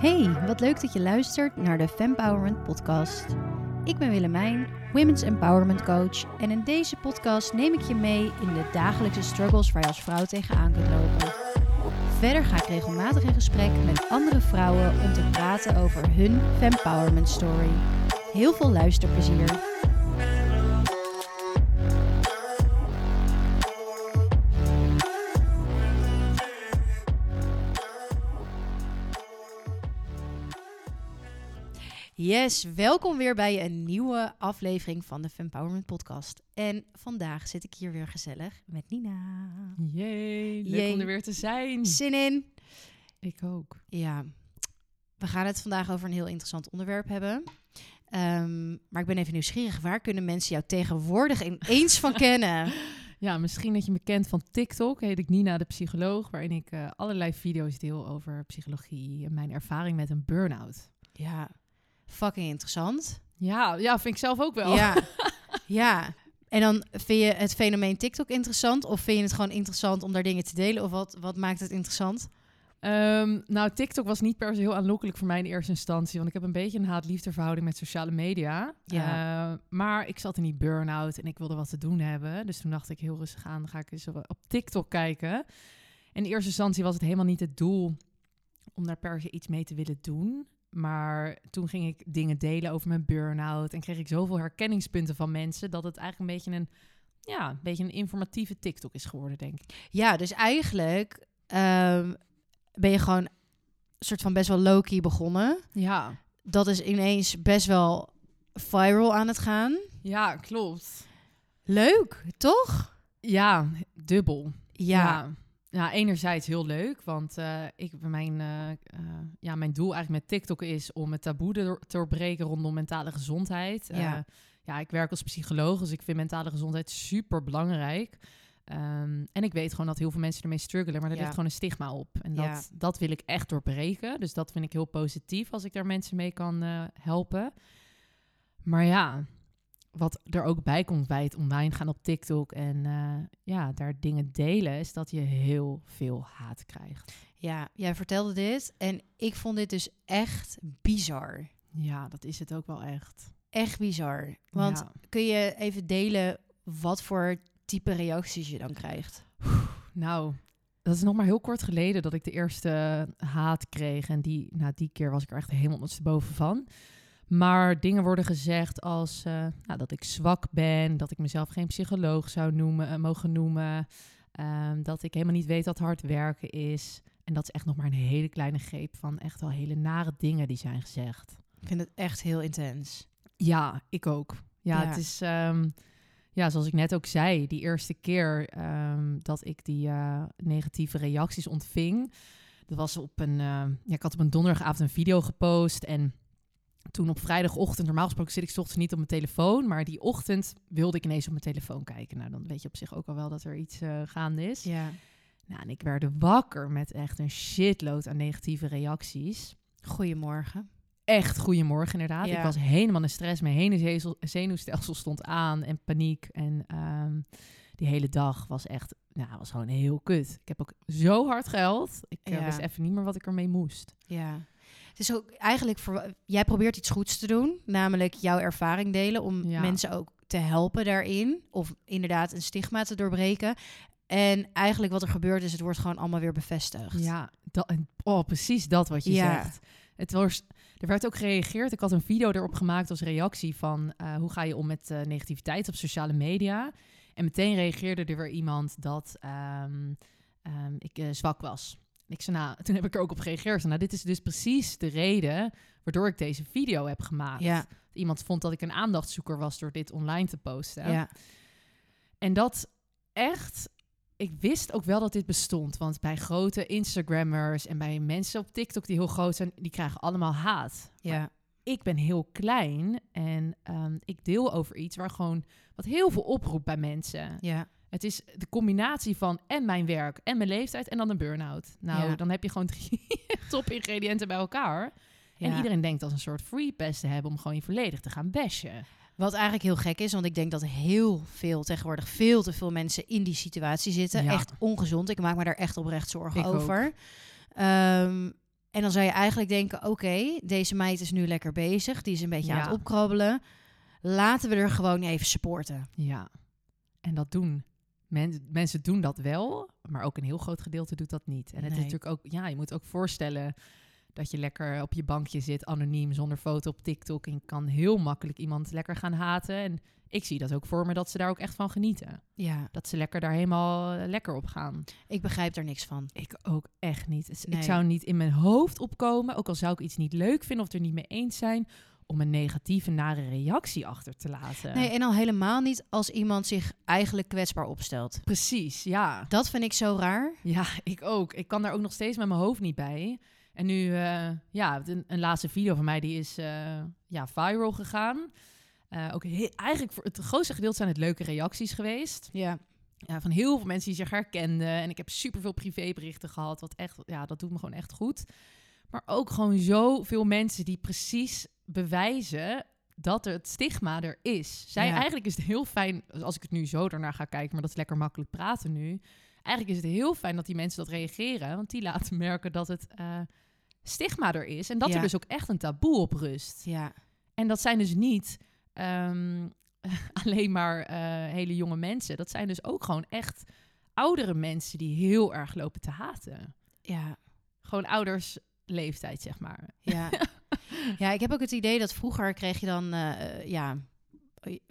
Hey, wat leuk dat je luistert naar de Fempowerment podcast. Ik ben Willemijn, Women's Empowerment Coach en in deze podcast neem ik je mee in de dagelijkse struggles waar je als vrouw tegenaan kunt lopen. Verder ga ik regelmatig in gesprek met andere vrouwen om te praten over hun Fempowerment story. Heel veel luisterplezier. Yes, welkom weer bij een nieuwe aflevering van de Fempowerment Podcast. En vandaag zit ik hier weer gezellig met Nina. Jee, leuk om er weer te zijn. Zin in? Ik ook. Ja, we gaan het vandaag over een heel interessant onderwerp hebben. Ehm, maar ik ben even nieuwsgierig. Waar kunnen mensen jou tegenwoordig ineens van kennen? Ja, misschien dat je me kent van TikTok. Heet ik Nina de psycholoog, waarin ik eh, allerlei video's deel over psychologie en mijn ervaring met een burn-out. Ja, fucking interessant. Ja, ja, vind ik zelf ook wel. Ja, ja. En dan vind je het fenomeen TikTok interessant? Of vind je het gewoon interessant om daar dingen te delen? Of wat, wat maakt het interessant? Ehm, nou, TikTok was niet per se heel aanlokkelijk voor mij in eerste instantie, want ik heb een beetje een haat-liefde verhouding met sociale media. Ja. Eh, maar ik zat in die burn-out en ik wilde wat te doen hebben. Dus toen dacht ik heel rustig aan, dan ga ik eens op TikTok kijken. En in eerste instantie was het helemaal niet het doel om daar per se iets mee te willen doen. Maar toen ging ik dingen delen over mijn burn-out en kreeg ik zoveel herkenningspunten van mensen dat het eigenlijk een beetje een, ja, een beetje een informatieve TikTok is geworden, denk ik. Ja, dus eigenlijk ehm, ben je gewoon een soort van best wel low-key begonnen. Ja, Dat is ineens best wel viral aan het gaan. ja, klopt. Leuk, toch? Ja, dubbel. Ja. Ja, ja enerzijds heel leuk, want eh, ik, mijn, eh, eh, ja, mijn doel eigenlijk met TikTok is om het taboe te doorbreken rondom mentale gezondheid. Ja. Ja, ik werk als psycholoog, dus ik vind mentale gezondheid super belangrijk. Ehm, en ik weet gewoon dat heel veel mensen ermee struggelen, maar er Ja. ligt gewoon een stigma op. En dat, Ja. dat wil ik echt doorbreken. Dus dat vind ik heel positief als ik daar mensen mee kan helpen. Maar ja, wat er ook bij komt bij het online gaan op TikTok en eh, ja, daar dingen delen, is dat je heel veel haat krijgt. Ja, jij vertelde dit en ik vond dit dus echt bizar. Ja, dat is het ook wel echt. Echt bizar. Want Ja. kun je even delen wat voor type reacties je dan krijgt? Nou, dat is nog maar heel kort geleden dat ik de eerste haat kreeg. En die, nou, die keer was ik er echt helemaal ondersteboven van. Maar dingen worden gezegd als eh, nou, dat ik zwak ben, dat ik mezelf geen psycholoog zou noemen, eh, mogen noemen. ehm, dat ik helemaal niet weet wat hard werken is. En dat is echt nog maar een hele kleine greep van echt wel hele nare dingen die zijn gezegd. Ik vind het echt heel intens. Ja, ik ook. Ja, Ja. het is, ehm, ja, zoals ik net ook zei, die eerste keer ehm, dat ik die eh, negatieve reacties ontving, dat was op een, ja, ik had op een donderdagavond een video gepost en toen op vrijdagochtend, normaal gesproken zit ik 's ochtends niet op mijn telefoon, maar die ochtend wilde ik ineens op mijn telefoon kijken. Nou, dan weet je op zich ook al wel dat er iets eh, gaande is. Ja. Nou, en ik werd wakker met echt een shitload aan negatieve reacties Goedemorgen. echt goedemorgen inderdaad. Ja. Ik was helemaal in stress. Mijn hele zenuwstelsel stond aan en paniek. En ehm, die hele dag was echt, nou, was gewoon heel kut. Ik heb ook zo hard gehuild. Ik eh, wist even niet meer wat ik ermee moest. Ja. Het is ook eigenlijk voor jij probeert iets goeds te doen, namelijk jouw ervaring delen om Ja. mensen ook te helpen daarin of inderdaad een stigma te doorbreken. En eigenlijk wat er gebeurt is, het wordt gewoon allemaal weer bevestigd. Ja, dat, oh, precies dat wat je Ja. zegt. Het was, er werd ook gereageerd. Ik had een video erop gemaakt als reactie van eh, hoe ga je om met eh, negativiteit op sociale media. En meteen reageerde er weer iemand dat ehm, ehm, ik eh, zwak was. Ik zei, nou, toen heb ik er ook op gereageerd. Nou, dit is dus precies de reden waardoor ik deze video heb gemaakt. Ja, Iemand vond dat ik een aandachtzoeker was door dit online te posten. ja. En dat echt. Ik wist ook wel dat dit bestond. Want bij grote Instagrammers en bij mensen op TikTok die heel groot zijn, die krijgen allemaal haat. ja. Ik ben heel klein en ehm, ik deel over iets waar gewoon wat heel veel oproept bij mensen. ja. Het is de combinatie van en mijn werk en mijn leeftijd en dan een burn-out. Nou, Ja. dan heb je gewoon drie top-ingrediënten bij elkaar. En iedereen denkt als een soort free pass te hebben om gewoon je volledig te gaan bashen. Wat eigenlijk heel gek is, want ik denk dat heel veel tegenwoordig veel te veel mensen in die situatie zitten. Ja. Echt ongezond. Ik maak me daar echt oprecht zorgen Ik over. Ehm, En dan zou je eigenlijk denken, oké, deze meid is nu lekker bezig. Die is een beetje aan het opkrabbelen. Laten we er gewoon even supporten. Ja, en dat doen. Men, mensen doen dat wel, maar ook een heel groot gedeelte doet dat niet. En het Nee. is natuurlijk ook, ja, je moet ook voorstellen dat je lekker op je bankje zit, anoniem, zonder foto op TikTok. En kan heel makkelijk iemand lekker gaan haten. En ik zie dat ook voor me, dat ze daar ook echt van genieten. Ja, Dat ze lekker daar helemaal eh, lekker op gaan. ik begrijp daar niks van. Ik ook echt niet. Dus Nee. Ik zou niet in mijn hoofd opkomen, ook al zou ik iets niet leuk vinden of er niet mee eens zijn, om een negatieve, nare reactie achter te laten. Nee, en al helemaal niet als iemand zich eigenlijk kwetsbaar opstelt. Precies, ja. Dat vind ik zo raar. Ja, ik ook. Ik kan daar ook nog steeds met mijn hoofd niet bij. En nu, eh, ja, een, een laatste video van mij die is eh, ja, viral gegaan. Eh, ook eigenlijk voor het grootste gedeelte zijn het leuke reacties geweest. Ja, Ja, van heel veel mensen die zich herkenden. En ik heb superveel privéberichten gehad. Wat echt, ja, dat doet me gewoon echt goed. Maar ook gewoon zoveel mensen die precies bewijzen dat er het stigma er is. Zij, Ja. Eigenlijk is het heel fijn, als ik het nu zo ernaar ga kijken, maar dat is lekker makkelijk praten nu. Eigenlijk is het heel fijn dat die mensen dat reageren, want die laten merken dat het eh, stigma er is. En dat Ja. er dus ook echt een taboe op rust. ja, En dat zijn dus niet ehm, alleen maar eh, hele jonge mensen. Dat zijn dus ook gewoon echt oudere mensen die heel erg lopen te haten. ja, Gewoon oudersleeftijd, zeg maar. ja. ja, ik heb ook het idee dat vroeger kreeg je dan, eh, eh, ja,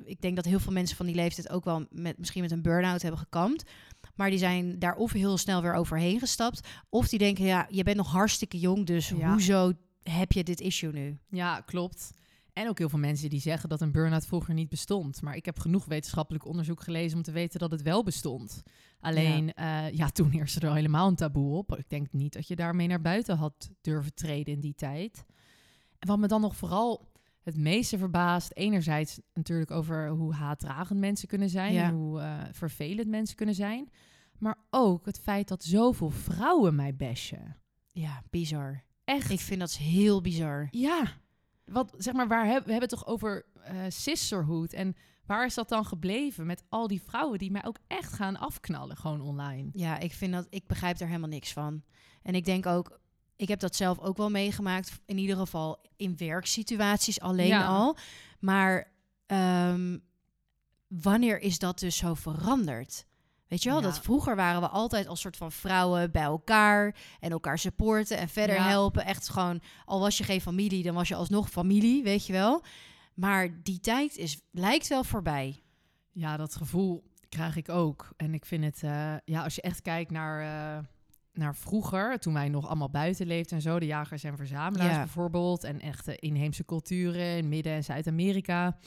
ik denk dat heel veel mensen van die leeftijd ook wel met, misschien met een burn-out hebben gekampt. Maar die zijn daar of heel snel weer overheen gestapt. Of die denken, ja, je bent nog hartstikke jong, dus Ja. hoezo heb je dit issue nu? Ja, klopt. En ook heel veel mensen die zeggen dat een burn-out vroeger niet bestond. Maar ik heb genoeg wetenschappelijk onderzoek gelezen om te weten dat het wel bestond. Alleen, ja, ja toen heerste er al helemaal een taboe op. Ik denk niet dat je daarmee naar buiten had durven treden in die tijd. En wat me dan nog vooral het meeste verbaast, enerzijds natuurlijk over hoe haatdragend mensen kunnen zijn, Ja. en hoe eh, vervelend mensen kunnen zijn. Maar ook het feit dat zoveel vrouwen mij bashen. Ja, bizar. Echt. Ik vind dat heel bizar. Ja, wat zeg maar, waar heb, we hebben het toch over eh sisterhood en waar is dat dan gebleven met al die vrouwen die mij ook echt gaan afknallen gewoon online? Ja, ik vind dat ik begrijp er helemaal niks van. En ik denk ook, ik heb dat zelf ook wel meegemaakt. In ieder geval in werksituaties alleen Ja. al. Maar ehm, wanneer is dat dus zo veranderd? Weet je wel, Ja. dat vroeger waren we altijd als soort van vrouwen bij elkaar en elkaar supporten en verder Ja. helpen. Echt gewoon, al was je geen familie, dan was je alsnog familie, weet je wel. Maar die tijd is, lijkt wel voorbij. Ja, dat gevoel krijg ik ook. En ik vind het, eh, ja, als je echt kijkt naar, eh, naar vroeger, toen wij nog allemaal buiten leefden en zo, de jagers en verzamelaars Ja. bijvoorbeeld, en echte inheemse culturen in Midden- en Zuid-Amerika,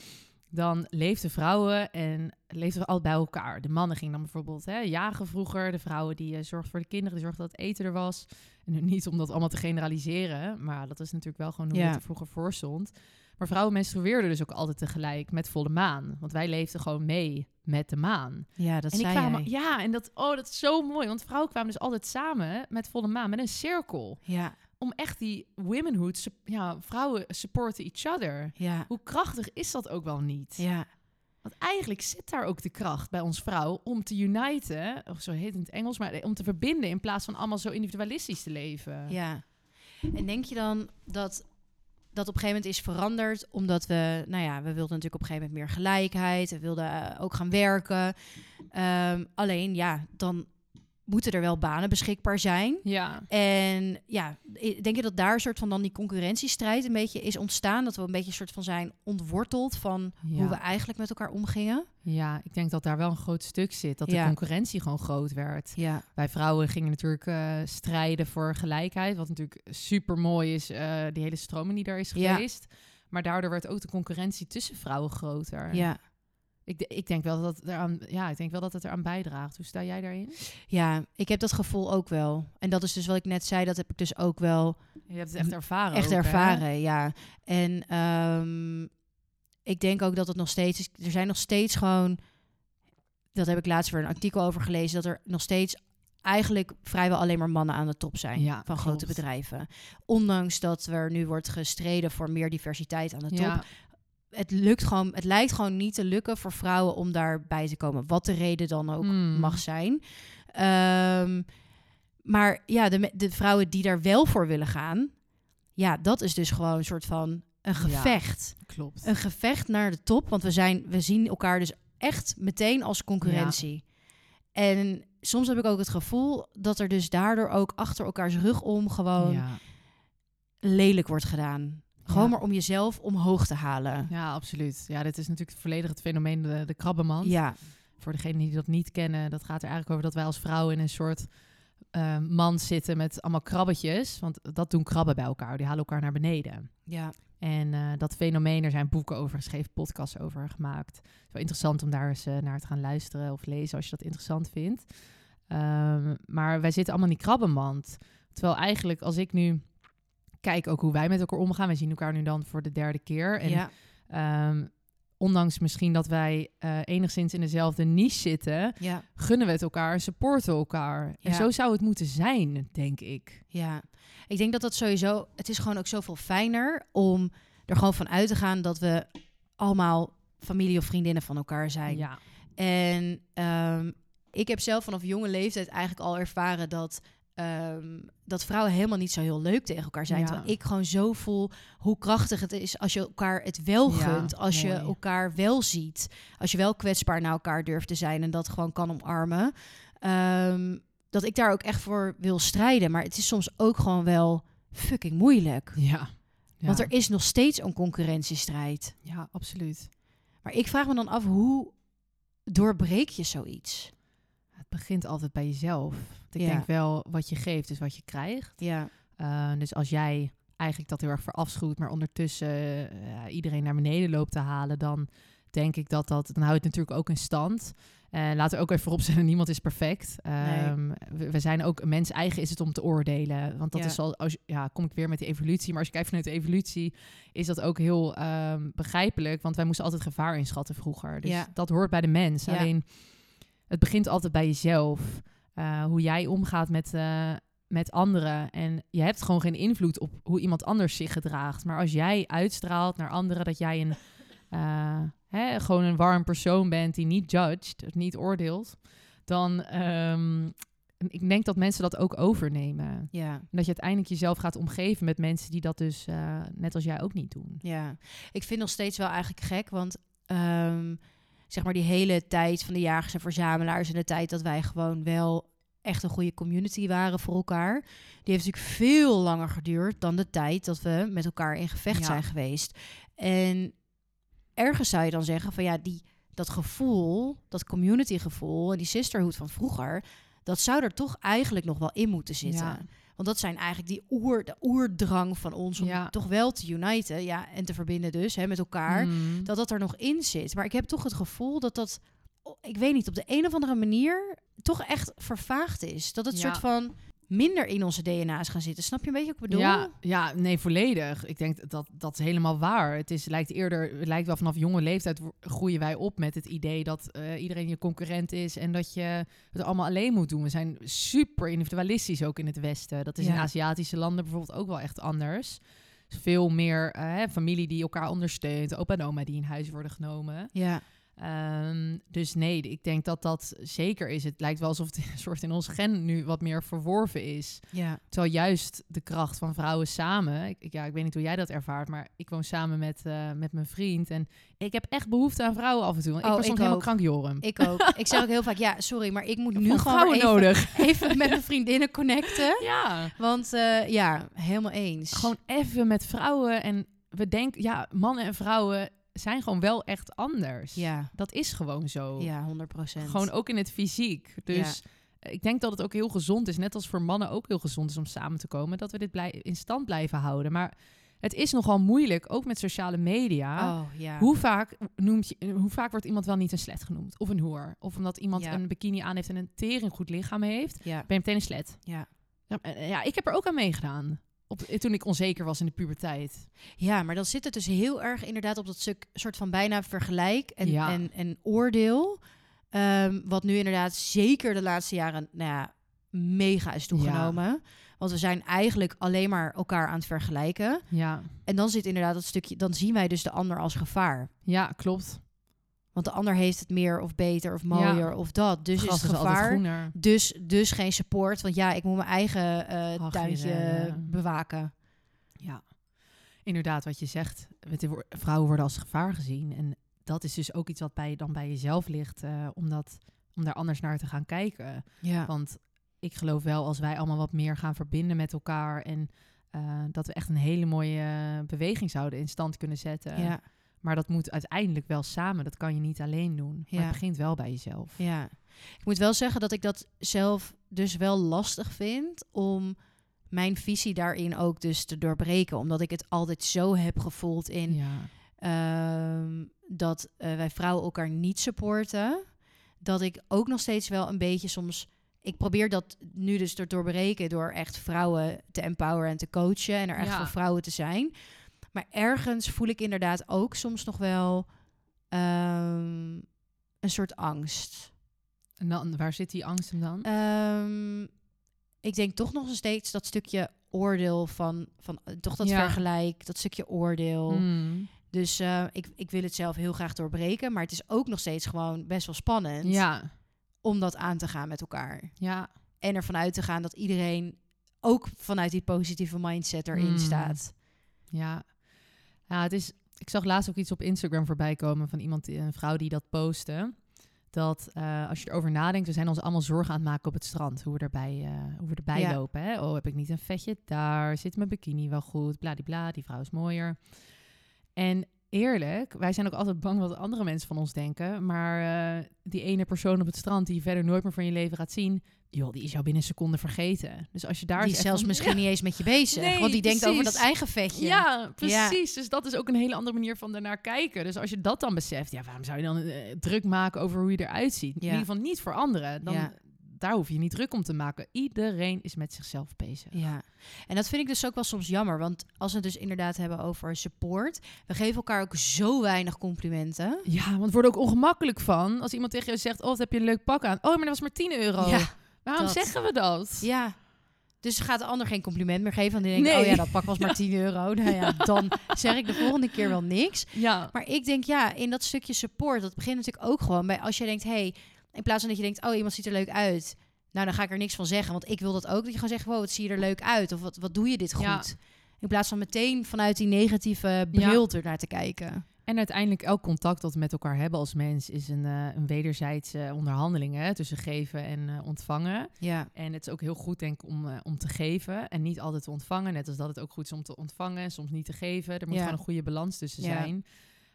dan leefden vrouwen en leefden we altijd bij elkaar. De mannen gingen dan bijvoorbeeld hè, jagen vroeger, de vrouwen die eh, zorgden voor de kinderen, die zorgden dat het eten er was. En nu niet om dat allemaal te generaliseren, maar dat is natuurlijk wel gewoon hoe Ja. het er vroeger voor stond. Maar vrouwen menstrueerden dus ook altijd tegelijk met volle maan. Want wij leefden gewoon mee met de maan. Ja, dat en zei kwamen, ja, en dat, oh, dat is zo mooi. Want vrouwen kwamen dus altijd samen met volle maan, met een cirkel. Ja, Om echt die womenhood, ja, vrouwen supporten each other. ja, Hoe krachtig is dat ook wel niet? ja. Want eigenlijk zit daar ook de kracht bij ons vrouw om te uniten, of zo heet het in het Engels, maar om te verbinden in plaats van allemaal zo individualistisch te leven. Ja. En denk je dan dat dat op een gegeven moment is veranderd omdat we, nou ja, we wilden natuurlijk op een gegeven moment meer gelijkheid, we wilden eh, ook gaan werken. Ehm, alleen ja, dan moeten er wel banen beschikbaar zijn. Ja. En ja, denk je dat daar een soort van dan die concurrentiestrijd een beetje is ontstaan? Dat we een beetje een soort van zijn ontworteld van Ja. hoe we eigenlijk met elkaar omgingen? Ja, ik denk dat daar wel een groot stuk zit. Dat de concurrentie gewoon groot werd. Ja, Wij vrouwen gingen natuurlijk eh, strijden voor gelijkheid. Wat natuurlijk super mooi is, eh, die hele stroming die daar is Ja. geweest. Maar daardoor werd ook de concurrentie tussen vrouwen groter. ja. Ik, ik, denk wel dat het eraan, ja, ik denk wel dat het eraan bijdraagt. Hoe sta jij daarin? Ja, ik heb dat gevoel ook wel. En dat is dus wat ik net zei, dat heb ik dus ook wel Je hebt het echt ervaren. echt ook, hè? ervaren, ja. En ehm, ik denk ook dat het nog steeds is. Er zijn nog steeds gewoon. Dat heb ik laatst weer een artikel over gelezen. Dat er nog steeds eigenlijk vrijwel alleen maar mannen aan de top zijn Ja, van grote bedrijven. Ondanks dat er nu wordt gestreden voor meer diversiteit aan de top. Ja, Het lukt gewoon. Het lijkt gewoon niet te lukken voor vrouwen om daarbij te komen. Wat de reden dan ook Hmm. mag zijn. Ehm, Maar ja, de, de vrouwen die daar wel voor willen gaan, ja, dat is dus gewoon een soort van een gevecht. Klopt. Een gevecht naar de top, want we, zijn, we zien elkaar dus echt meteen als concurrentie. En soms heb ik ook het gevoel dat er dus daardoor ook achter elkaars rug om gewoon ja. lelijk wordt gedaan. Gewoon Ja. maar om jezelf omhoog te halen. ja, absoluut. Ja, dit is natuurlijk volledig het fenomeen de, de krabbenmand. Ja, Voor degenen die dat niet kennen, dat gaat er eigenlijk over dat wij als vrouwen in een soort eh, mand zitten met allemaal krabbetjes. Want dat doen krabben bij elkaar. Die halen elkaar naar beneden. ja, En eh, dat fenomeen, er zijn boeken over geschreven, podcasts over gemaakt. Het is wel interessant om daar eens eh, naar te gaan luisteren of lezen als je dat interessant vindt. Ehm, maar wij zitten allemaal in die krabbenmand. Terwijl eigenlijk als ik nu kijk ook hoe wij met elkaar omgaan. Wij zien elkaar nu dan voor de derde keer. En ja, ehm, ondanks misschien dat wij eh, enigszins in dezelfde niche zitten, ja, gunnen we het elkaar en supporten elkaar. En zo zou het moeten zijn, denk ik. ja. Ik denk dat dat sowieso... Het is gewoon ook zoveel fijner om er gewoon van uit te gaan... dat we allemaal familie of vriendinnen van elkaar zijn. Ja, En ehm, ik heb zelf vanaf jonge leeftijd eigenlijk al ervaren dat, ehm, dat vrouwen helemaal niet zo heel leuk tegen elkaar zijn. Ja. Terwijl ik gewoon zo voel hoe krachtig het is als je elkaar het wel Ja, gunt. als je elkaar wel ziet. Als je wel kwetsbaar naar elkaar durft te zijn en dat gewoon kan omarmen. Ehm, dat ik daar ook echt voor wil strijden. Maar het is soms ook gewoon wel fucking moeilijk. ja. ja. Want er is nog steeds een concurrentiestrijd. Ja, absoluut. Maar ik vraag me dan af, hoe doorbreek je zoiets? Het begint altijd bij jezelf. Ik Ja. denk wel, wat je geeft is wat je krijgt. Ja, Uh, dus als jij eigenlijk dat heel erg verafschuwt, maar ondertussen uh, iedereen naar beneden loopt te halen, dan denk ik dat dat, dan houdt het natuurlijk ook in stand. Uh, laten we ook even vooropstellen, niemand is perfect. Um, we, we, zijn ook, mens eigen is het om te oordelen. Want dat Ja. is al, als, ja, kom ik weer met de evolutie. Maar als je kijkt vanuit de evolutie, is dat ook heel um, begrijpelijk. Want wij moesten altijd gevaar inschatten vroeger. Dus Ja. dat hoort bij de mens. Ja. Alleen, het begint altijd bij jezelf. Uh, hoe jij omgaat met, uh, met anderen. En je hebt gewoon geen invloed op hoe iemand anders zich gedraagt. Maar als jij uitstraalt naar anderen dat jij een, uh, hè, gewoon een warm persoon bent die niet judged, niet oordeelt, dan um, ik denk dat mensen dat ook overnemen. ja. En dat je uiteindelijk jezelf gaat omgeven met mensen die dat dus net als jij ook niet doen. Ja, ik vind nog steeds wel eigenlijk gek, want um, zeg maar die hele tijd van de jagers en verzamelaars en de tijd dat wij gewoon wel echt een goede community waren voor elkaar. Die heeft natuurlijk veel langer geduurd dan de tijd dat we met elkaar in gevecht Ja. zijn geweest. En ergens zou je dan zeggen van ja, die, dat gevoel, dat community gevoel en die sisterhood van vroeger, dat zou er toch eigenlijk nog wel in moeten zitten. Ja. Want dat zijn eigenlijk die oer, de oerdrang van ons om Ja. toch wel te uniten ja, en te verbinden dus hè, met elkaar. Mm. Dat dat er nog in zit. Maar ik heb toch het gevoel dat dat, ik weet niet, op de een of andere manier toch echt vervaagd is. Dat het Ja. soort van minder in onze DNA's gaan zitten. Snap je een beetje wat ik bedoel? Ja, ja, nee, volledig. Ik denk dat dat is helemaal waar. Het is, lijkt eerder, het lijkt wel vanaf jonge leeftijd groeien wij op met het idee dat eh, iedereen je concurrent is en dat je het allemaal alleen moet doen. We zijn super individualistisch ook in het Westen. Dat is in. Aziatische landen bijvoorbeeld ook wel echt anders. Dus veel meer eh, hè, familie die elkaar ondersteunt, opa en oma die in huis worden genomen. Ja, Ehm, dus nee, ik denk dat dat zeker is. Het lijkt wel alsof het een soort in ons gen nu wat meer verworven is. ja, Terwijl juist de kracht van vrouwen samen. Ik, ja, ik weet niet hoe jij dat ervaart, maar ik woon samen met, eh, met mijn vriend. En ik heb echt behoefte aan vrouwen af en toe. Want ik Oh, was soms helemaal ook. krankjorum. ik ook. ik zeg ook heel vaak, ja, sorry, maar ik moet nu gewoon even, nodig. even met mijn vriendinnen connecten. Ja, Want eh, ja, helemaal eens. gewoon even met vrouwen. En we denken, ja, mannen en vrouwen zijn gewoon wel echt anders. Ja, Dat is gewoon zo. ja, 100 procent. Gewoon ook in het fysiek. Dus ik denk dat het ook heel gezond is, net als voor mannen ook heel gezond is om samen te komen, dat we dit blij in stand blijven houden. Maar het is nogal moeilijk, ook met sociale media. Oh, ja. Hoe vaak, noemt je, hoe vaak wordt iemand wel niet een slet genoemd? Of een hoer? Of omdat iemand Ja. een bikini aan heeft en een tering goed lichaam heeft, Ja, ben je meteen een slet. ja. Ja, eh, ja ik heb er ook aan meegedaan. Op, toen ik onzeker was in de puberteit. Ja, maar dan zit het dus heel erg inderdaad op dat stuk soort van bijna vergelijk en, Ja. en, en oordeel. Ehm, wat nu inderdaad zeker de laatste jaren nou ja, mega is toegenomen. Want we zijn eigenlijk alleen maar elkaar aan het vergelijken. Ja, En dan zit inderdaad dat stukje, dan zien wij dus de ander als gevaar. ja klopt. Want de ander heeft het meer of beter of mooier of dat. Dus Gras is het gevaar. Dus, dus geen support. Want ja, ik moet mijn eigen eh Hachje tuintje bewaken. Ja, inderdaad, wat je zegt. Vrouwen worden als gevaar gezien. En dat is dus ook iets wat bij, dan bij jezelf ligt, eh, om, dat, om daar anders naar te gaan kijken. Ja. Want ik geloof wel, als wij allemaal wat meer gaan verbinden met elkaar en eh, dat we echt een hele mooie eh, beweging zouden in stand kunnen zetten. ja. Maar dat moet uiteindelijk wel samen. Dat kan je niet alleen doen. Maar het begint wel bij jezelf. Ja, ik moet wel zeggen dat ik dat zelf dus wel lastig vind om mijn visie daarin ook dus te doorbreken. Omdat ik het altijd zo heb gevoeld in Ja. ehm, dat eh, wij vrouwen elkaar niet supporten. Dat ik ook nog steeds wel een beetje soms... Ik probeer dat nu dus te doorbreken door echt vrouwen te empoweren en te coachen. En er echt Ja. voor vrouwen te zijn. Maar ergens voel ik inderdaad ook soms nog wel ehm, een soort angst. En dan, waar zit die angst hem dan? Ehm, ik denk toch nog steeds dat stukje oordeel van, van eh, toch dat Ja. vergelijk, dat stukje oordeel. Hmm. Dus eh, ik, ik wil het zelf heel graag doorbreken, maar het is ook nog steeds gewoon best wel spannend Ja, om dat aan te gaan met elkaar. ja. En ervan uit te gaan dat iedereen ook vanuit die positieve mindset erin Mm. staat. Ja. Ja, het is. Ik zag laatst ook iets op Instagram voorbij komen van iemand, een vrouw die dat postte. Dat eh, als je erover nadenkt, we zijn ons allemaal zorgen aan het maken op het strand. Hoe we erbij, eh, hoe we erbij Ja. lopen. Hè? Oh, heb ik niet een vetje daar? Zit mijn bikini wel goed? Bladibla, die vrouw is mooier. En eerlijk, wij zijn ook altijd bang wat andere mensen van ons denken. Maar eh, die ene persoon op het strand die je verder nooit meer van je leven gaat zien, joh, die is jou binnen een seconde vergeten. Dus als je daar die eens is zelfs van- misschien niet eens met je bezig, Nee, want die denkt over dat eigen vetje. Ja, precies. Dus dat is ook een hele andere manier van ernaar kijken. Dus als je dat dan beseft, ja, waarom zou je dan eh, druk maken over hoe je eruit ziet? In ieder geval niet voor anderen. Dan. Daar hoef je niet druk om te maken. Iedereen is met zichzelf bezig. Ja, en dat vind ik dus ook wel soms jammer. Want als we het dus inderdaad hebben over support, we geven elkaar ook zo weinig complimenten. Ja, want het wordt ook ongemakkelijk van als iemand tegen jou zegt: Oh, wat heb je een leuk pak aan? Oh, maar dat was maar 10 euro. Ja, Waarom dat. zeggen we dat? ja. Dus gaat de ander geen compliment meer geven. Want die denkt, Nee. oh ja, dat pak was maar 10 euro. Nou ja, dan zeg ik de volgende keer wel niks. Ja. Maar ik denk, ja, in dat stukje support, dat begint natuurlijk ook gewoon bij als je denkt, hey, in plaats van dat je denkt, oh, iemand ziet er leuk uit. Nou, dan ga ik er niks van zeggen, want ik wil dat ook. Dat je gewoon zegt, wow, wat zie je er leuk uit? Of wat, wat doe je dit goed? Ja. In plaats van meteen vanuit die negatieve bril ernaar te kijken. En uiteindelijk elk contact dat we met elkaar hebben als mens is een, eh, een wederzijdse onderhandeling hè, tussen geven en eh, ontvangen. Ja, En het is ook heel goed, denk ik, om, eh, om te geven en niet altijd te ontvangen. Net als dat het ook goed is om te ontvangen en soms niet te geven. Er moet Ja. gewoon een goede balans tussen Ja. zijn.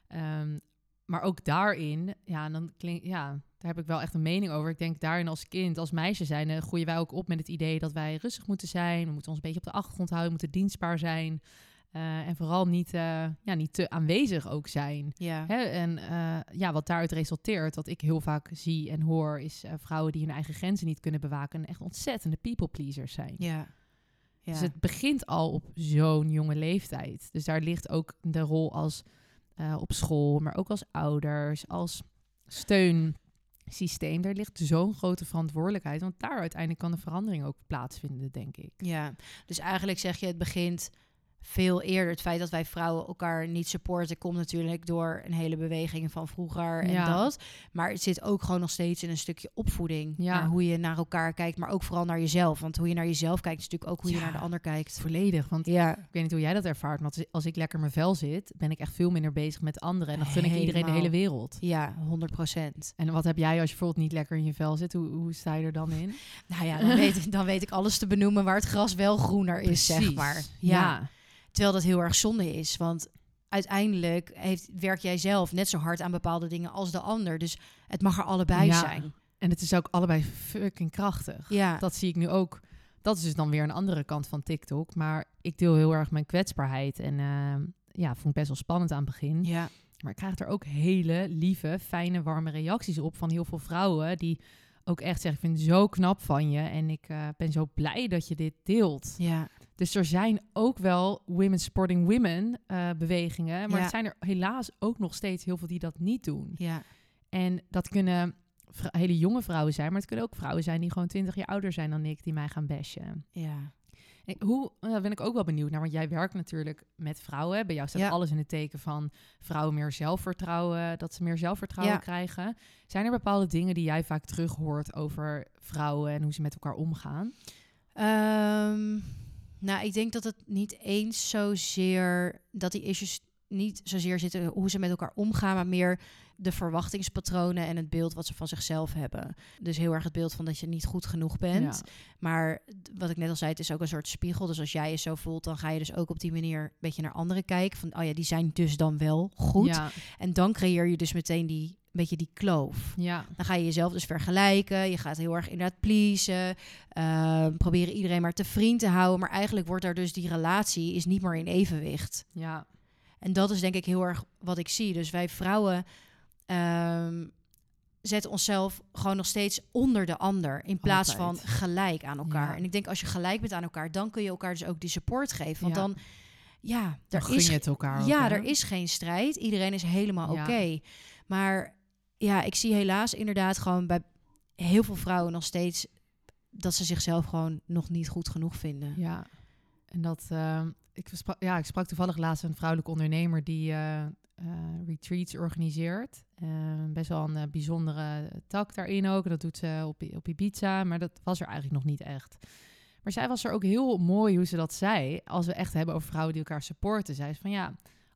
Ehm, maar ook daarin, ja, dan klink, ja, daar heb ik wel echt een mening over. Ik denk daarin als kind, als meisje zijn, eh, groeien wij ook op met het idee dat wij rustig moeten zijn. We moeten ons een beetje op de achtergrond houden, we moeten dienstbaar zijn. Eh, en vooral niet, eh, ja, niet te aanwezig ook zijn. ja, Hè, en eh, ja, wat daaruit resulteert, wat ik heel vaak zie en hoor, is vrouwen die hun eigen grenzen niet kunnen bewaken en echt ontzettende people pleasers zijn. ja. ja. Dus het begint al op zo'n jonge leeftijd. Dus daar ligt ook de rol als op school, maar ook als ouders, als steunsysteem. Daar ligt zo'n grote verantwoordelijkheid, want daar uiteindelijk kan de verandering ook plaatsvinden, denk ik. Ja, dus eigenlijk zeg je, het begint veel eerder. Het feit dat wij vrouwen elkaar niet supporten, komt natuurlijk door een hele beweging van vroeger en Ja. dat. Maar het zit ook gewoon nog steeds in een stukje opvoeding. Ja. Naar hoe je naar elkaar kijkt, maar ook vooral naar jezelf. Want hoe je naar jezelf kijkt, is natuurlijk ook hoe je naar de ander kijkt. Volledig, want Ja, ik weet niet hoe jij dat ervaart, maar als- ik lekker in mijn vel zit, ben ik echt veel minder bezig met anderen. En dan gun ik iedereen de hele wereld. ja, 100 procent. En wat heb jij als je bijvoorbeeld niet lekker in je vel zit? Hoe, hoe sta je er dan in? Nou ja, dan weet, ik, dan weet ik alles te benoemen waar het gras wel groener is, zeg maar. Ja. Terwijl dat heel erg zonde is. Want uiteindelijk heeft, werk jij zelf net zo hard aan bepaalde dingen als de ander. Dus het mag er allebei Ja. zijn. En het is ook allebei fucking krachtig. Ja, Dat zie ik nu ook. Dat is dus dan weer een andere kant van TikTok. Maar ik deel heel erg mijn kwetsbaarheid. En eh, ja, vond ik best wel spannend aan het begin. ja, Maar ik krijg er ook hele lieve, fijne, warme reacties op van heel veel vrouwen. Die ook echt zeggen, ik vind het zo knap van je. En ik eh, ben zo blij dat je dit deelt. ja, Dus er zijn ook wel women supporting women eh, bewegingen. Maar Ja. er zijn er helaas ook nog steeds heel veel die dat niet doen. ja, En dat kunnen hele jonge vrouwen zijn, maar het kunnen ook vrouwen zijn die gewoon 20 jaar ouder zijn dan ik, die mij gaan bashen. ja. En Hoe, daar ben ik ook wel benieuwd naar, want jij werkt natuurlijk met vrouwen. Bij jou staat Ja. alles in het teken van vrouwen meer zelfvertrouwen, dat ze meer zelfvertrouwen Ja. krijgen. Zijn er bepaalde dingen die jij vaak terug hoort over vrouwen en hoe ze met elkaar omgaan? Ehm, nou, ik denk dat het niet eens zozeer dat die issues niet zozeer zitten hoe ze met elkaar omgaan, maar meer de verwachtingspatronen en het beeld wat ze van zichzelf hebben. Dus heel erg het beeld van dat je niet goed genoeg bent. Ja. Maar wat ik net al zei, het is ook een soort spiegel. Dus als jij je zo voelt, dan ga je dus ook op die manier een beetje naar anderen kijken. Van, oh ja, die zijn dus dan wel goed. Ja, En dan creëer je dus meteen die beetje die kloof. ja, Dan ga je jezelf dus vergelijken. Je gaat heel erg inderdaad pleasen. ehm, proberen iedereen maar te vriend te houden. Maar eigenlijk wordt daar dus die relatie is niet meer in evenwicht. ja, En dat is denk ik heel erg wat ik zie. Dus wij vrouwen ehm, zetten onszelf gewoon nog steeds onder de ander. In plaats Altijd. van gelijk aan elkaar. Ja. En ik denk als je gelijk bent aan elkaar, dan kun je elkaar dus ook die support geven. Want Ja. dan, ja, er is het elkaar ja, er is geen strijd. Iedereen is helemaal Ja. oké. Maar ja, ik zie helaas inderdaad gewoon bij heel veel vrouwen nog steeds dat ze zichzelf gewoon nog niet goed genoeg vinden. Ja, en dat... ehm, ik, sprak, ja, ik sprak toevallig laatst een vrouwelijke ondernemer die eh, eh, retreats organiseert. Eh, best wel een eh, bijzondere tak daarin ook. Dat doet ze op, op Ibiza, maar dat was er eigenlijk nog niet echt. Maar zij was er ook heel mooi hoe ze dat zei. Als we echt hebben over vrouwen die elkaar supporten. Zei ze van ja,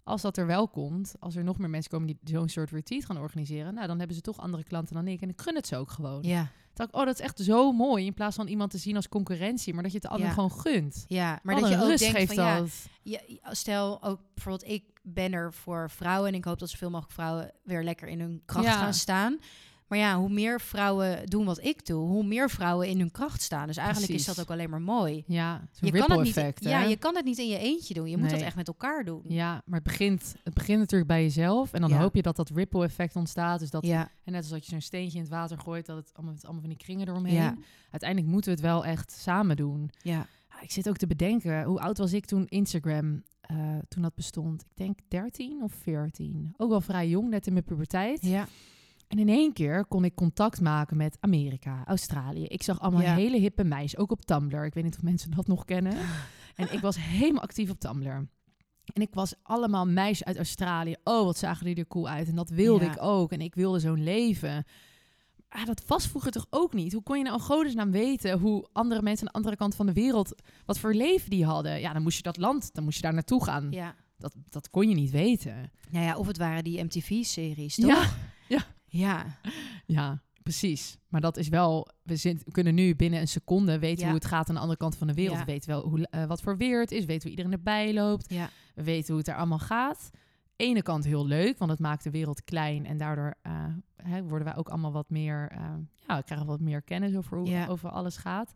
als dat er wel komt, als er nog meer mensen komen die zo'n soort retreat gaan organiseren, nou dan hebben ze toch andere klanten dan ik. En ik gun het ze ook gewoon. Ja, dacht ik, oh, dat is echt zo mooi. In plaats van iemand te zien als concurrentie, maar dat je het de ander Ja. gewoon gunt. ja. maar dat je ook denkt geeft van ja, dat. stel ook bijvoorbeeld ik ben er voor vrouwen en ik hoop dat zoveel mogelijk vrouwen weer lekker in hun kracht Ja. gaan staan. Maar ja, hoe meer vrouwen doen wat ik doe, hoe meer vrouwen in hun kracht staan. Dus eigenlijk is dat ook alleen maar mooi. Ja, Je kan, het niet, effect. ja, je kan het niet in je eentje doen. Je moet dat echt met elkaar doen. Ja, maar het begint, het begint natuurlijk bij jezelf. En dan Ja. hoop je dat dat ripple effect ontstaat. Dus dat, ja. en net als dat je zo'n steentje in het water gooit, dat het allemaal, allemaal van die kringen eromheen. Ja. Uiteindelijk moeten we het wel echt samen doen. ja. Ik zit ook te bedenken, hoe oud was ik toen Instagram, eh, toen dat bestond? Ik denk 13 of 14. Ook wel vrij jong, net in mijn puberteit. Ja. En in één keer kon ik contact maken met Amerika, Australië. Ik zag allemaal Ja. hele hippe meisjes, ook op Tumblr. Ik weet niet of mensen dat nog kennen. En ik was helemaal actief op Tumblr. En ik was allemaal meisjes uit Australië. Oh, wat zagen die er cool uit. En dat wilde Ja. ik ook. En ik wilde zo'n leven. Ah, dat was vroeger toch ook niet? Hoe kon je nou in godesnaam weten hoe andere mensen aan de andere kant van de wereld, wat voor leven die hadden? Ja, dan moest je dat land, dan moest je daar naartoe gaan. ja. Dat, dat kon je niet weten. Nou ja, of het waren die MTV-series, toch? Ja, Ja. Ja, precies. Maar dat is wel, we, zin- we kunnen nu binnen een seconde weten Ja. hoe het gaat aan de andere kant van de wereld. Ja. We weten wel hoe, eh, wat voor weer het is, we weten hoe iedereen erbij loopt. Ja. We weten hoe het er allemaal gaat. Ene kant heel leuk, want het maakt de wereld klein en daardoor eh, hè, worden wij ook allemaal wat meer, eh, ja, we krijgen wat meer kennis over hoe Ja. over alles gaat.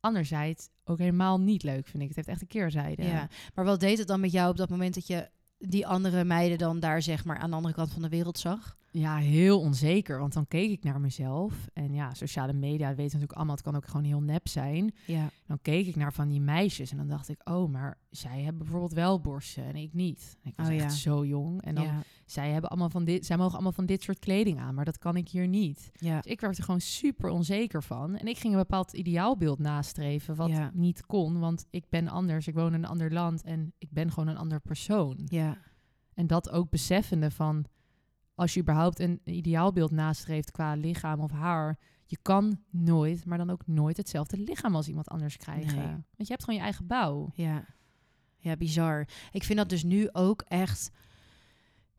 Anderzijds ook helemaal niet leuk, vind ik. Het heeft echt een keerzijde. ja. Maar wat deed het dan met jou op dat moment dat je die andere meiden dan daar zeg maar aan de andere kant van de wereld zag? Ja, heel onzeker. Want dan keek ik naar mezelf. En ja, sociale media weten natuurlijk allemaal, het kan ook gewoon heel nep zijn. Ja. Dan keek ik naar van die meisjes en dan dacht ik, oh, maar zij hebben bijvoorbeeld wel borsten en ik niet. Ik was Oh, echt ja. zo jong. En dan, ja. zij hebben allemaal van dit, zij mogen allemaal van dit soort kleding aan, maar dat kan ik hier niet. Ja. Dus ik werd er gewoon super onzeker van. En ik ging een bepaald ideaalbeeld nastreven, wat Ja. niet kon, want ik ben anders, ik woon in een ander land en ik ben gewoon een ander persoon. Ja. En dat ook beseffende van, als je überhaupt een ideaalbeeld nastreeft qua lichaam of haar, je kan nooit, maar dan ook nooit hetzelfde lichaam als iemand anders krijgen. Nee. Want je hebt gewoon je eigen bouw. Ja. Ja, bizar. Ik vind dat dus nu ook echt.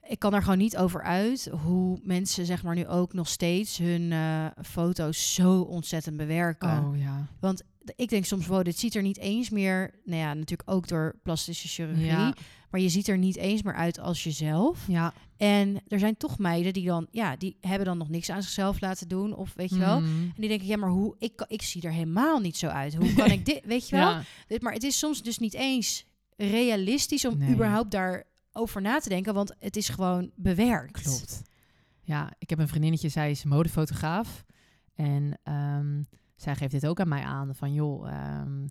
Ik kan er gewoon niet over uit hoe mensen, zeg maar, nu ook nog steeds hun eh, foto's zo ontzettend bewerken. Oh ja. Want ik denk soms, wow, dit ziet er niet eens meer. Nou ja, natuurlijk ook door plastische chirurgie. Ja. Maar je ziet er niet eens meer uit als jezelf. Ja. En er zijn toch meiden die dan, ja, die hebben dan nog niks aan zichzelf laten doen. Of weet je wel. Mm. En die denken, ja, maar hoe, ik, kan- ik zie er helemaal niet zo uit. Hoe kan ik dit, weet je wel? Ja. Dit- Maar het is soms dus niet eens realistisch om Nee. überhaupt daarover na te denken, want het is gewoon bewerkt. Klopt. Ja, ik heb een vriendinnetje, zij is modefotograaf. En ehm, zij geeft dit ook aan mij aan. Van joh, ehm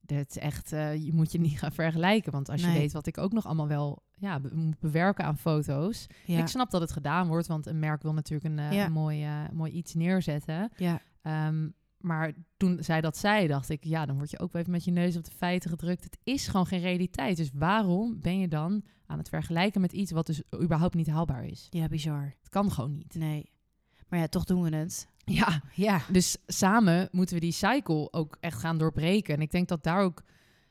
dit is echt, eh, je moet je niet gaan vergelijken. Want als je weet wat ik ook nog allemaal wel ja, be- moet bewerken aan foto's. Ja, Ik snap dat het gedaan wordt, want een merk wil natuurlijk een, eh, Ja. een mooi, eh, mooi iets neerzetten. ja, Ehm, maar toen zij dat zei, dacht ik, ja, dan word je ook wel even met je neus op de feiten gedrukt. Het is gewoon geen realiteit. Dus waarom ben je dan aan het vergelijken met iets wat dus überhaupt niet haalbaar is? Ja, bizar. Het kan gewoon niet. Nee. Maar ja, toch doen we het. Ja, Ja. dus samen moeten we die cycle ook echt gaan doorbreken. En ik denk dat daar ook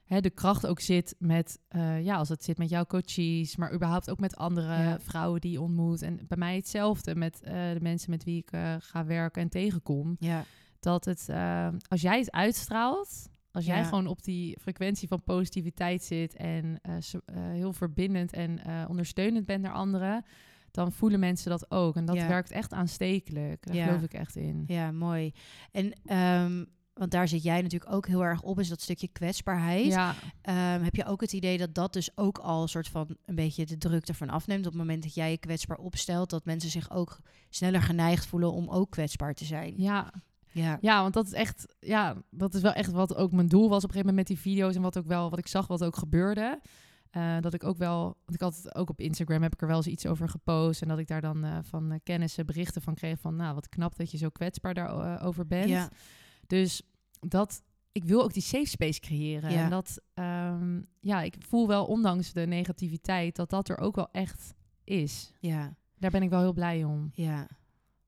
hè, de kracht ook zit met, eh, ja, als het zit met jouw coaches, maar überhaupt ook met andere Ja. vrouwen die je ontmoet. En bij mij hetzelfde met eh, de mensen met wie ik eh, ga werken en tegenkom. Ja. Dat het, eh, als jij het uitstraalt, als jij Ja. gewoon op die frequentie van positiviteit zit en eh, heel verbindend en eh, ondersteunend bent naar anderen, dan voelen mensen dat ook. En dat Ja. werkt echt aanstekelijk. Daar Ja. geloof ik echt in. Ja, mooi. En, ehm, want daar zit jij natuurlijk ook heel erg op, is dat stukje kwetsbaarheid. Ja, Ehm, heb je ook het idee dat dat dus ook al een soort van een beetje de druk ervan afneemt op het moment dat jij je kwetsbaar opstelt, dat mensen zich ook sneller geneigd voelen om ook kwetsbaar te zijn? ja, Ja. ja, want dat is echt, ja, dat is wel echt wat ook mijn doel was op een gegeven moment met die video's en wat ook wel, wat ik zag, wat ook gebeurde. Eh, dat ik ook wel, want ik had het ook op Instagram heb ik er wel eens iets over gepost en dat ik daar dan eh, van eh, kennissen berichten van kreeg van, nou, wat knap dat je zo kwetsbaar daarover over bent. Ja. Dus dat, ik wil ook die safe space creëren. Ja. En dat, ehm, ja, ik voel wel, ondanks de negativiteit, dat dat er ook wel echt is. Ja. Daar ben ik wel heel blij om. Ja.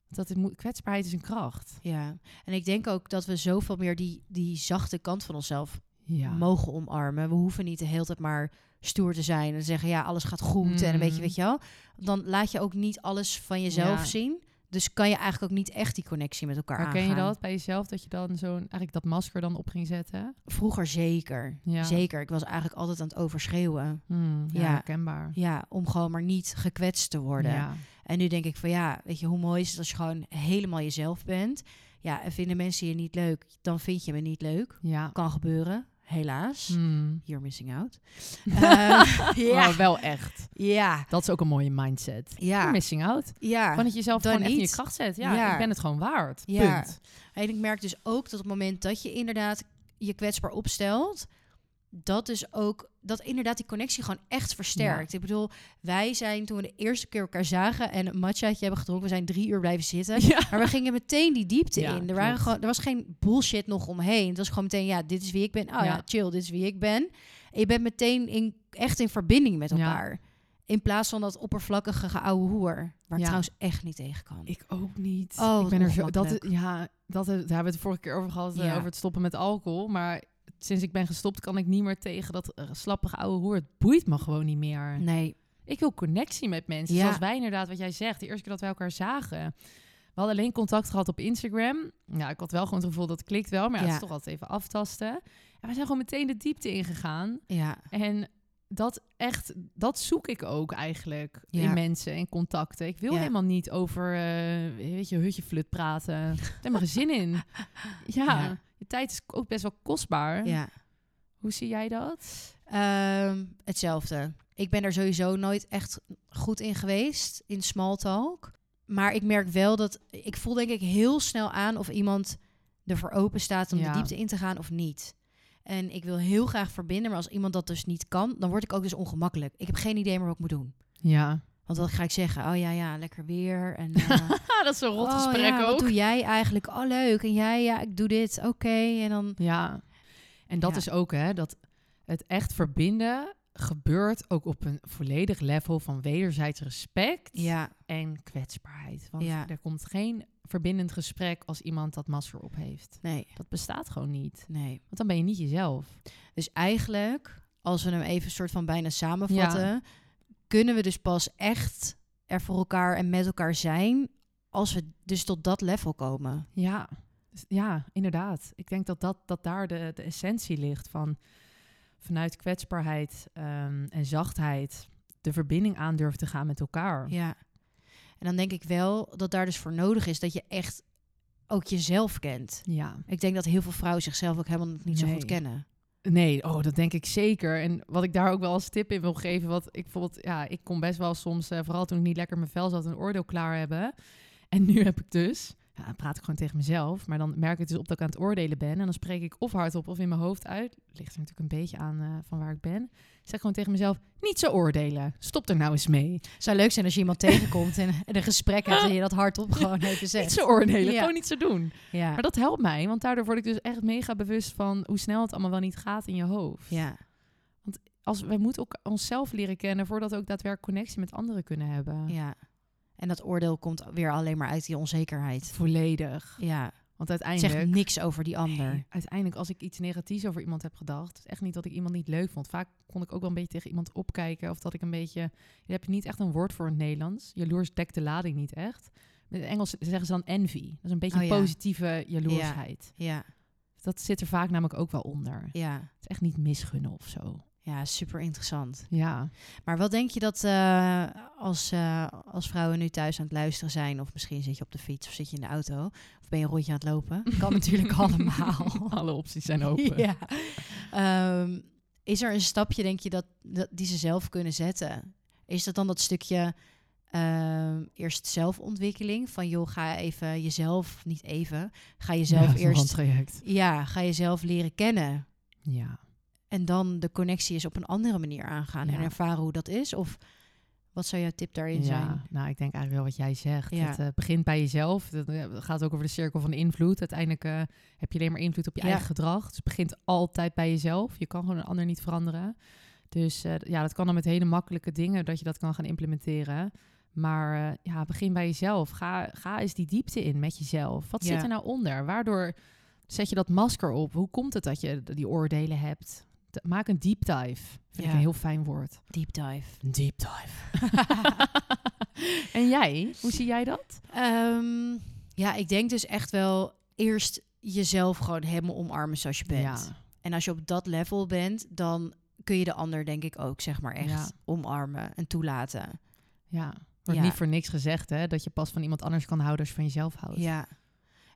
Dat het moet, kwetsbaarheid is een kracht. Ja. En ik denk ook dat we zoveel meer die, die zachte kant van onszelf Ja. mogen omarmen. We hoeven niet de hele tijd maar stoer te zijn en zeggen ja, alles gaat goed en een Mm. beetje, weet je wel. Dan laat je ook niet alles van jezelf Ja. zien. Dus kan je eigenlijk ook niet echt die connectie met elkaar Herken je aangaan. dat bij jezelf? Dat je dan zo'n, eigenlijk dat masker dan op ging zetten? Vroeger zeker. Ja. Zeker. Ik was eigenlijk altijd aan het overschreeuwen. Hmm, ja, Ja. herkenbaar. Ja, om gewoon maar niet gekwetst te worden. Ja. En nu denk ik van ja, weet je, hoe mooi is het als je gewoon helemaal jezelf bent. Ja, en vinden mensen je niet leuk, dan vind je me niet leuk. Ja. Kan gebeuren, helaas. Hmm. You're missing out. Eh, ja, Maar wel echt. ja, Dat is ook een mooie mindset. You're ja, missing out. ja. Gewoon dat je jezelf dan gewoon echt in je kracht zet. Ja, Ja. ik ben het gewoon waard. Ja. Punt. En ik merk dus ook dat op het moment dat je inderdaad je kwetsbaar opstelt, dat dus ook, dat inderdaad die connectie gewoon echt versterkt. Ik bedoel, wij zijn toen we de eerste keer elkaar zagen en een matchaatje hebben gedronken, we zijn drie uur blijven zitten. Ja. Maar we gingen meteen die diepte Ja, in. Er, waren gewoon, er was geen bullshit nog omheen. Het was gewoon meteen, ja, dit is wie ik ben. Oh ja, chill, dit is wie ik ben. En je bent meteen in, echt in verbinding met elkaar. In plaats van dat oppervlakkige geouwe hoer. Waar ik trouwens echt niet tegen kan. Ik ook niet. Oh, ik ben er zo. Dat, is- ja, dat, is- daar hebben we het de vorige keer over gehad. eh, over het stoppen met alcohol. Maar sinds ik ben gestopt, kan ik niet meer tegen dat eh, slappige oude hoer. Het boeit me gewoon niet meer. Nee. Ik wil connectie met mensen. Ja. Zoals wij inderdaad, wat jij zegt. De eerste keer dat wij elkaar zagen. We hadden alleen contact gehad op Instagram. Ja, ik had wel gewoon het gevoel dat klikt wel. Maar ja, het is toch altijd even aftasten. En we zijn gewoon meteen de diepte ingegaan. Ja. En dat echt, dat zoek ik ook eigenlijk Ja. in mensen en contacten. Ik wil Ja. helemaal niet over, eh, weet je, hutjeflut praten. Ik heb geen zin in. Ja, Ja. Je tijd is ook best wel kostbaar. Ja. Hoe zie jij dat? Ehm, hetzelfde. Ik ben er sowieso nooit echt goed in geweest, in small talk. Maar ik merk wel dat... Ik voel denk ik heel snel aan of iemand ervoor open staat om Ja. de diepte in te gaan of niet. En ik wil heel graag verbinden, maar als iemand dat dus niet kan... dan word ik ook dus ongemakkelijk. Ik heb geen idee meer wat ik moet doen. Ja. Want dan ga ik zeggen, oh ja, ja, lekker weer. En, eh, dat is een rot oh gesprek ja, wat ook. doe jij eigenlijk? Oh, leuk. En jij, ja, ik doe dit. Oké. En dan... Ja. En dat Ja. is ook, hè, dat het echt verbinden gebeurt ook op een volledig level van wederzijds respect Ja, en kwetsbaarheid. Want Ja. er komt geen verbindend gesprek als iemand dat masker op heeft. nee, Dat bestaat gewoon niet. nee. Want dan ben je niet jezelf. Dus eigenlijk, als we hem even soort van bijna samenvatten, kunnen we dus pas echt er voor elkaar en met elkaar zijn als we dus tot dat level komen. Ja, Dus ja inderdaad. Ik denk dat, dat, dat daar de, de essentie ligt van vanuit kwetsbaarheid ehm, en zachtheid de verbinding aandurven te gaan met elkaar. Ja. En dan denk ik wel dat daar dus voor nodig is dat je echt ook jezelf kent. Ja. Ik denk dat heel veel vrouwen zichzelf ook helemaal niet zo goed kennen. Nee, oh, dat denk ik zeker. En wat ik daar ook wel als tip in wil geven, wat ik bijvoorbeeld, ja, ik kon best wel soms, eh, vooral toen ik niet lekker mijn vel zat, een oordeel klaar hebben. En nu heb ik dus, ja, dan praat ik gewoon tegen mezelf. Maar dan merk ik dus op dat ik aan het oordelen ben. En dan spreek ik of hardop of in mijn hoofd uit. Ligt er natuurlijk een beetje aan eh, van waar ik ben. Ik zeg gewoon tegen mezelf, niet zo oordelen. Stop er nou eens mee. Zou leuk zijn als je iemand tegenkomt en, en een gesprek hebt en je dat hardop gewoon even Niet zegt. zo oordelen, Ja. gewoon niet zo doen. Ja. Maar dat helpt mij, want daardoor word ik dus echt mega bewust van hoe snel het allemaal wel niet gaat in je hoofd. ja. Als, we moeten ook onszelf leren kennen voordat we ook daadwerkelijk connectie met anderen kunnen hebben. ja. En dat oordeel komt weer alleen maar uit die onzekerheid. Volledig. Ja. Want uiteindelijk... zegt niks over die ander. Nee, uiteindelijk, als ik iets negatiefs over iemand heb gedacht, is echt niet dat ik iemand niet leuk vond. Vaak kon ik ook wel een beetje tegen iemand opkijken. Of dat ik een beetje. Je niet echt een woord voor in het Nederlands. Jaloers dekt de lading niet echt. In het Engels zeggen ze dan envy. Dat is een beetje Oh ja. positieve jaloersheid. Ja. Dat zit er vaak namelijk ook wel onder. Ja. Het is echt niet misgunnen of zo. Ja, super interessant. Ja. Maar wat denk je dat eh, als, eh, als vrouwen nu thuis aan het luisteren zijn, of misschien zit je op de fiets of zit je in de auto, of ben je een rondje aan het lopen? Kan natuurlijk allemaal. Alle opties zijn open. Ja. Ehm, is er een stapje, denk je, dat, dat die ze zelf kunnen zetten? Is dat dan dat stukje ehm, eerst zelfontwikkeling? Van joh, ga even jezelf, niet even, ga jezelf Ja, eerst, ja, ga jezelf leren kennen. Ja. En dan de connectie is op een andere manier aangaan en ervaren hoe dat is? Of wat zou jouw tip daarin zijn? Ja, nou, ik denk eigenlijk wel wat jij zegt. Ja. Het eh, begint bij jezelf. Het eh, gaat ook over de cirkel van invloed. Uiteindelijk eh, heb je alleen maar invloed op je Ja. eigen gedrag. Dus het begint altijd bij jezelf. Je kan gewoon een ander niet veranderen. Dus ja, dat kan dan met hele makkelijke dingen dat je dat kan gaan implementeren. Maar ja, begin bij jezelf. Ga, ga eens die diepte in met jezelf. Wat zit er nou onder? Waardoor zet je dat masker op? Hoe komt het dat je die oordelen hebt? Maak een deep dive. Vind ik een heel fijn woord. Deep dive. Deep dive. en jij? Hoe zie jij dat? Ehm, ja, ik denk dus echt wel eerst jezelf gewoon helemaal omarmen zoals je bent. Ja. En als je op dat level bent, dan kun je de ander denk ik ook zeg maar echt Ja. omarmen en toelaten. Ja. Wordt Ja. niet voor niks gezegd, hè? Dat je pas van iemand anders kan houden als je van jezelf houdt. Ja.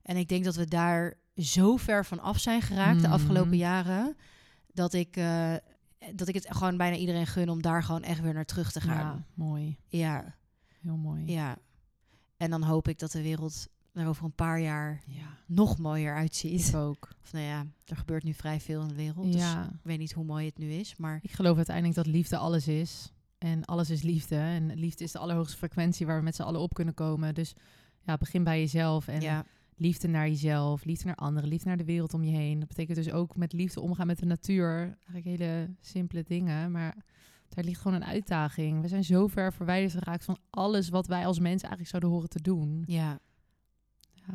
En ik denk dat we daar zo ver van af zijn geraakt de Mhm. afgelopen jaren, dat ik, eh, dat ik het gewoon bijna iedereen gun om daar gewoon echt weer naar terug te gaan. Ja, mooi. Ja, Heel mooi. ja. En dan hoop ik dat de wereld er over een paar jaar Ja, nog mooier uitziet. ik ook. Of nou ja, er gebeurt nu vrij veel in de wereld. Dus ik weet niet hoe mooi het nu is. Maar Ik geloof uiteindelijk dat liefde alles is. En alles is liefde. En liefde is de allerhoogste frequentie waar we met z'n allen op kunnen komen. Dus ja, begin bij jezelf. En ja, liefde naar jezelf, liefde naar anderen, liefde naar de wereld om je heen. Dat betekent dus ook met liefde omgaan met de natuur. Eigenlijk hele simpele dingen, maar daar ligt gewoon een uitdaging. We zijn zo ver verwijderd geraakt van alles wat wij als mensen eigenlijk zouden horen te doen. ja. Ja,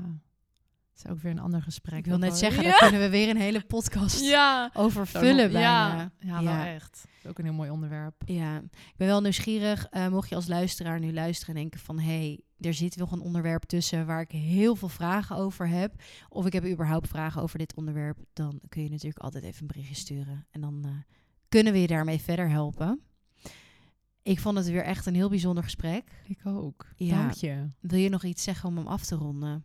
dat is ook weer een ander gesprek. ik wil net zeggen, ja. daar kunnen we weer een hele podcast Ja. over vullen bijna. Ja, ja, wel echt. Dat is ook een heel mooi onderwerp. Ja, ik ben wel nieuwsgierig. eh, mocht je als luisteraar nu luisteren en denken van... hé, hey, er zit wel een onderwerp tussen waar ik heel veel vragen over heb... of ik heb überhaupt vragen over dit onderwerp... dan kun je natuurlijk altijd even een berichtje sturen. En dan eh, kunnen we je daarmee verder helpen. Ik vond het weer echt een heel bijzonder gesprek. Ik ook. Ja. Dank je. Wil je nog iets zeggen om hem af te ronden?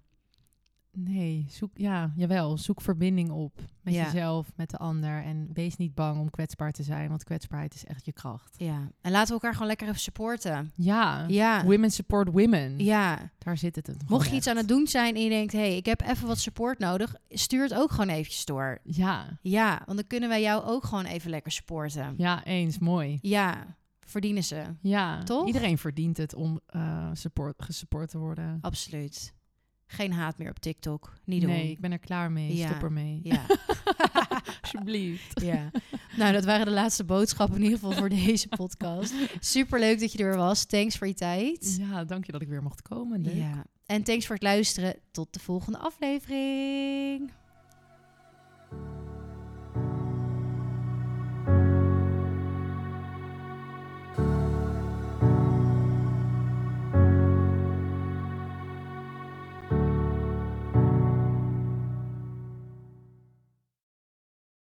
Nee, zoek, ja, jawel. Zoek verbinding op met Ja. jezelf, met de ander. En wees niet bang om kwetsbaar te zijn, want kwetsbaarheid is echt je kracht. Ja, en laten we elkaar gewoon lekker even supporten. Ja, Ja, women support women. ja. Daar zit het. Mocht je iets aan het doen zijn en je denkt... hé, hey, ik heb even wat support nodig... stuur het ook gewoon eventjes door. Ja, Ja, want dan kunnen wij jou ook gewoon even lekker supporten. ja, eens. Mooi. Ja, verdienen ze. Ja, Toch? iedereen verdient het om eh, support, gesupport te worden. Absoluut. Geen haat meer op TikTok. Niet doen. nee, ik ben er klaar mee. Ja. Stop ermee. Ja, Alsjeblieft. ja. Nou, dat waren de laatste boodschappen in ieder geval voor deze podcast. Super leuk dat je er was. Thanks voor je tijd. Ja, dank je dat ik weer mocht komen. Leuk. Ja. En thanks voor het luisteren. Tot de volgende aflevering.